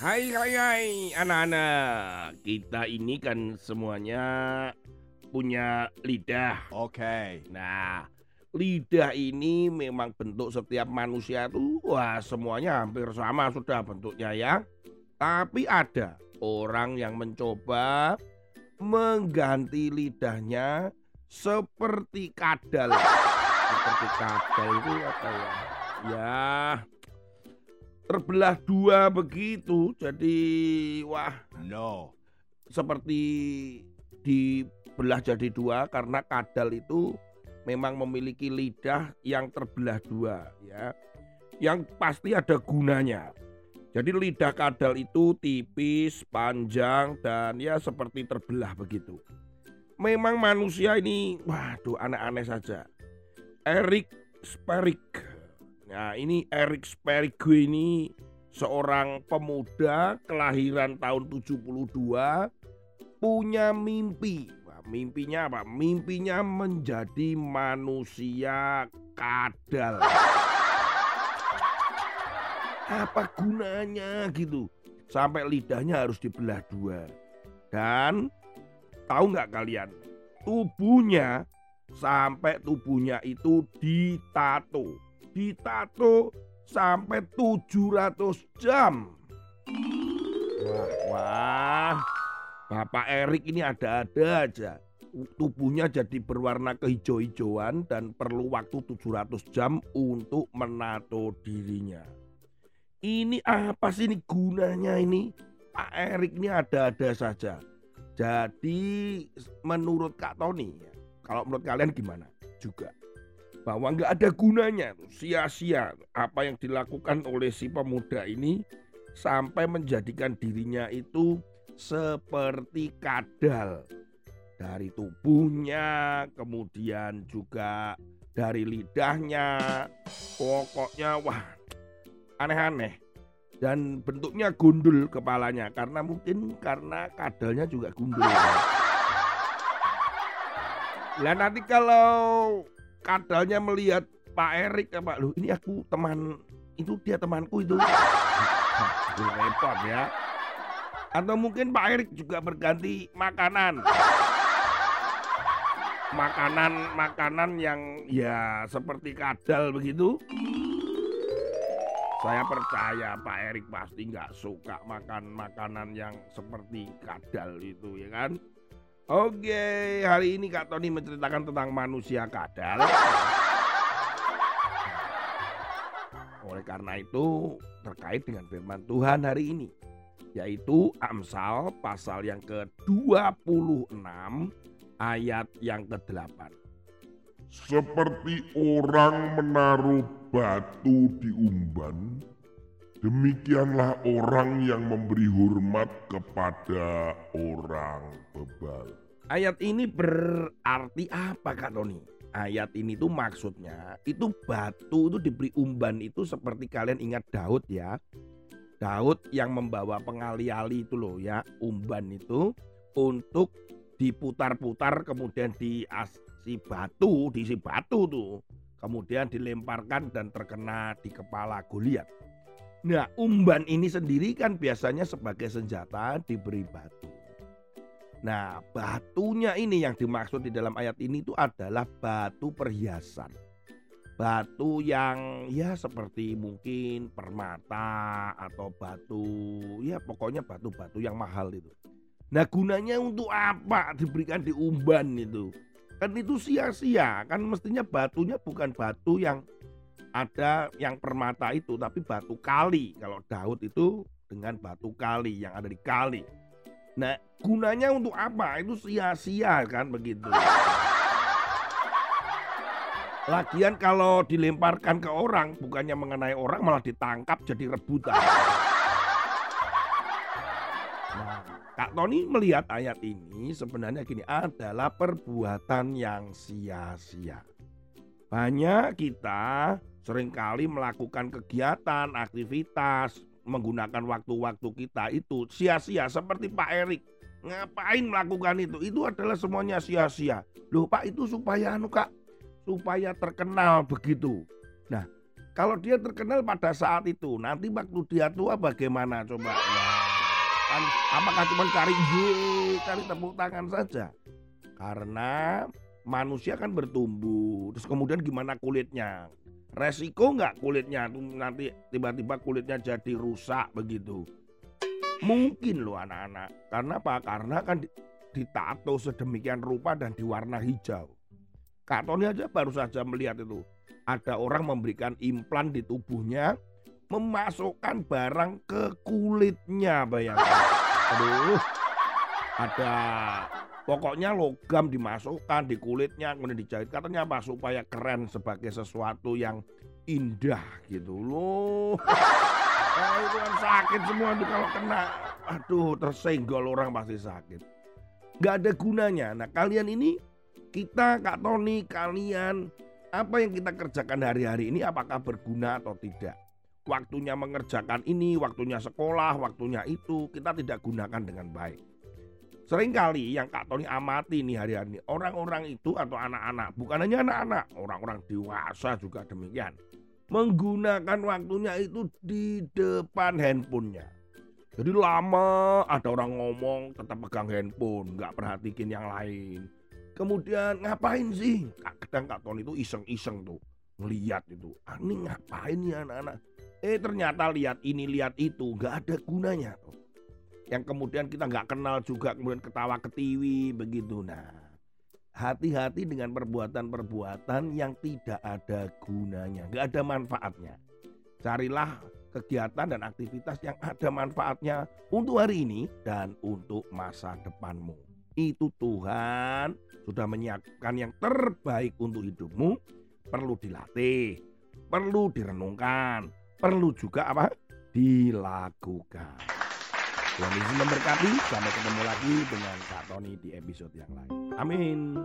Hai hai hai anak-anak. Kita ini kan semuanya punya lidah. Oke. Nah lidah ini memang bentuk setiap manusia tuh Wah semuanya hampir sama sudah bentuknya ya. Tapi ada orang yang mencoba mengganti lidahnya seperti kadal. Seperti kadal itu apa ya? Ya terbelah dua begitu jadi wah. No. seperti dibelah jadi dua karena kadal itu memang memiliki lidah yang terbelah dua ya. Yang pasti ada gunanya. Jadi lidah kadal itu tipis panjang dan ya seperti terbelah begitu. Memang manusia ini waduh aneh-aneh saja. Erik Sperik Nah ini Erik Sperigo ini seorang pemuda kelahiran tahun 72 punya mimpi. Mimpinya apa? Mimpinya menjadi manusia kadal. Apa gunanya gitu? Sampai lidahnya harus dibelah dua. Dan tahu nggak kalian? Tubuhnya sampai tubuhnya itu ditato ditato sampai 700 jam. Wah, wah. Bapak Erik ini ada-ada aja. Tubuhnya jadi berwarna kehijau-hijauan dan perlu waktu 700 jam untuk menato dirinya. Ini apa sih ini gunanya ini? Pak Erik ini ada-ada saja. Jadi menurut Kak Tony, kalau menurut kalian gimana? Juga bahwa nggak ada gunanya sia-sia apa yang dilakukan oleh si pemuda ini sampai menjadikan dirinya itu seperti kadal dari tubuhnya kemudian juga dari lidahnya pokoknya wah aneh-aneh dan bentuknya gundul kepalanya karena mungkin karena kadalnya juga gundul. Lah nanti kalau kadalnya melihat Pak Erik ya Pak. Lu ini aku teman itu dia temanku itu. Repot ya. Atau mungkin Pak Erik juga berganti makanan. Makanan makanan yang ya seperti kadal begitu. Saya percaya Pak Erik pasti nggak suka makan makanan yang seperti kadal itu ya kan Oke, hari ini Kak Tony menceritakan tentang manusia kadal. Oleh karena itu, terkait dengan firman Tuhan hari ini, yaitu Amsal pasal yang ke-26 ayat yang ke-8. Seperti orang menaruh batu di umban, Demikianlah orang yang memberi hormat kepada orang bebal. Ayat ini berarti apa Kak Tony? Ayat ini tuh maksudnya itu batu itu diberi umban itu seperti kalian ingat Daud ya. Daud yang membawa pengali-ali itu loh ya, umban itu untuk diputar-putar kemudian diasi batu, diisi batu tuh. Kemudian dilemparkan dan terkena di kepala Goliat. Nah, umban ini sendiri kan biasanya sebagai senjata diberi batu. Nah, batunya ini yang dimaksud di dalam ayat ini itu adalah batu perhiasan. Batu yang ya seperti mungkin permata atau batu ya pokoknya batu-batu yang mahal itu. Nah gunanya untuk apa diberikan di umban itu? Kan itu sia-sia kan mestinya batunya bukan batu yang ada yang permata itu tapi batu kali. Kalau Daud itu dengan batu kali yang ada di kali. Nah, gunanya untuk apa? Itu sia-sia kan begitu. Lagian kalau dilemparkan ke orang bukannya mengenai orang malah ditangkap jadi rebutan. Nah, Kak Tony melihat ayat ini sebenarnya gini adalah perbuatan yang sia-sia. Banyak kita sering kali melakukan kegiatan, aktivitas, menggunakan waktu-waktu kita itu sia-sia seperti Pak Erik. Ngapain melakukan itu? Itu adalah semuanya sia-sia. Loh Pak itu supaya anu Kak, supaya terkenal begitu. Nah, kalau dia terkenal pada saat itu, nanti waktu dia tua bagaimana coba? Ya, apakah cuma cari ye, cari tepuk tangan saja? Karena manusia kan bertumbuh, terus kemudian gimana kulitnya? Resiko nggak kulitnya nanti tiba-tiba kulitnya jadi rusak begitu? Mungkin loh anak-anak. Karena apa? Karena kan ditato sedemikian rupa dan diwarna hijau. Kak Tony aja baru saja melihat itu. Ada orang memberikan implan di tubuhnya, memasukkan barang ke kulitnya bayangkan. Aduh, ada Pokoknya logam dimasukkan di kulitnya kemudian dijahit. Katanya apa? Supaya keren sebagai sesuatu yang indah gitu loh. Nah, itu kan sakit semua tuh kalau kena. Aduh tersenggol orang pasti sakit. Gak ada gunanya. Nah kalian ini kita Kak Tony kalian apa yang kita kerjakan hari-hari ini apakah berguna atau tidak? Waktunya mengerjakan ini, waktunya sekolah, waktunya itu kita tidak gunakan dengan baik. Seringkali yang Kak Tony amati nih hari-hari ini, orang-orang itu atau anak-anak, bukan hanya anak-anak, orang-orang dewasa juga demikian. Menggunakan waktunya itu di depan handphonenya. Jadi lama ada orang ngomong tetap pegang handphone, nggak perhatikin yang lain. Kemudian ngapain sih? Kadang Kak Tony itu iseng-iseng tuh ngeliat itu. Ah, ini ngapain ya anak-anak? Eh ternyata lihat ini lihat itu nggak ada gunanya tuh yang kemudian kita nggak kenal juga kemudian ketawa ketiwi begitu. Nah, hati-hati dengan perbuatan-perbuatan yang tidak ada gunanya, nggak ada manfaatnya. Carilah kegiatan dan aktivitas yang ada manfaatnya untuk hari ini dan untuk masa depanmu. Itu Tuhan sudah menyiapkan yang terbaik untuk hidupmu. Perlu dilatih, perlu direnungkan, perlu juga apa? Dilakukan. Tuhan Yesus memberkati. Sampai ketemu lagi dengan Kak Tony di episode yang lain. Amin.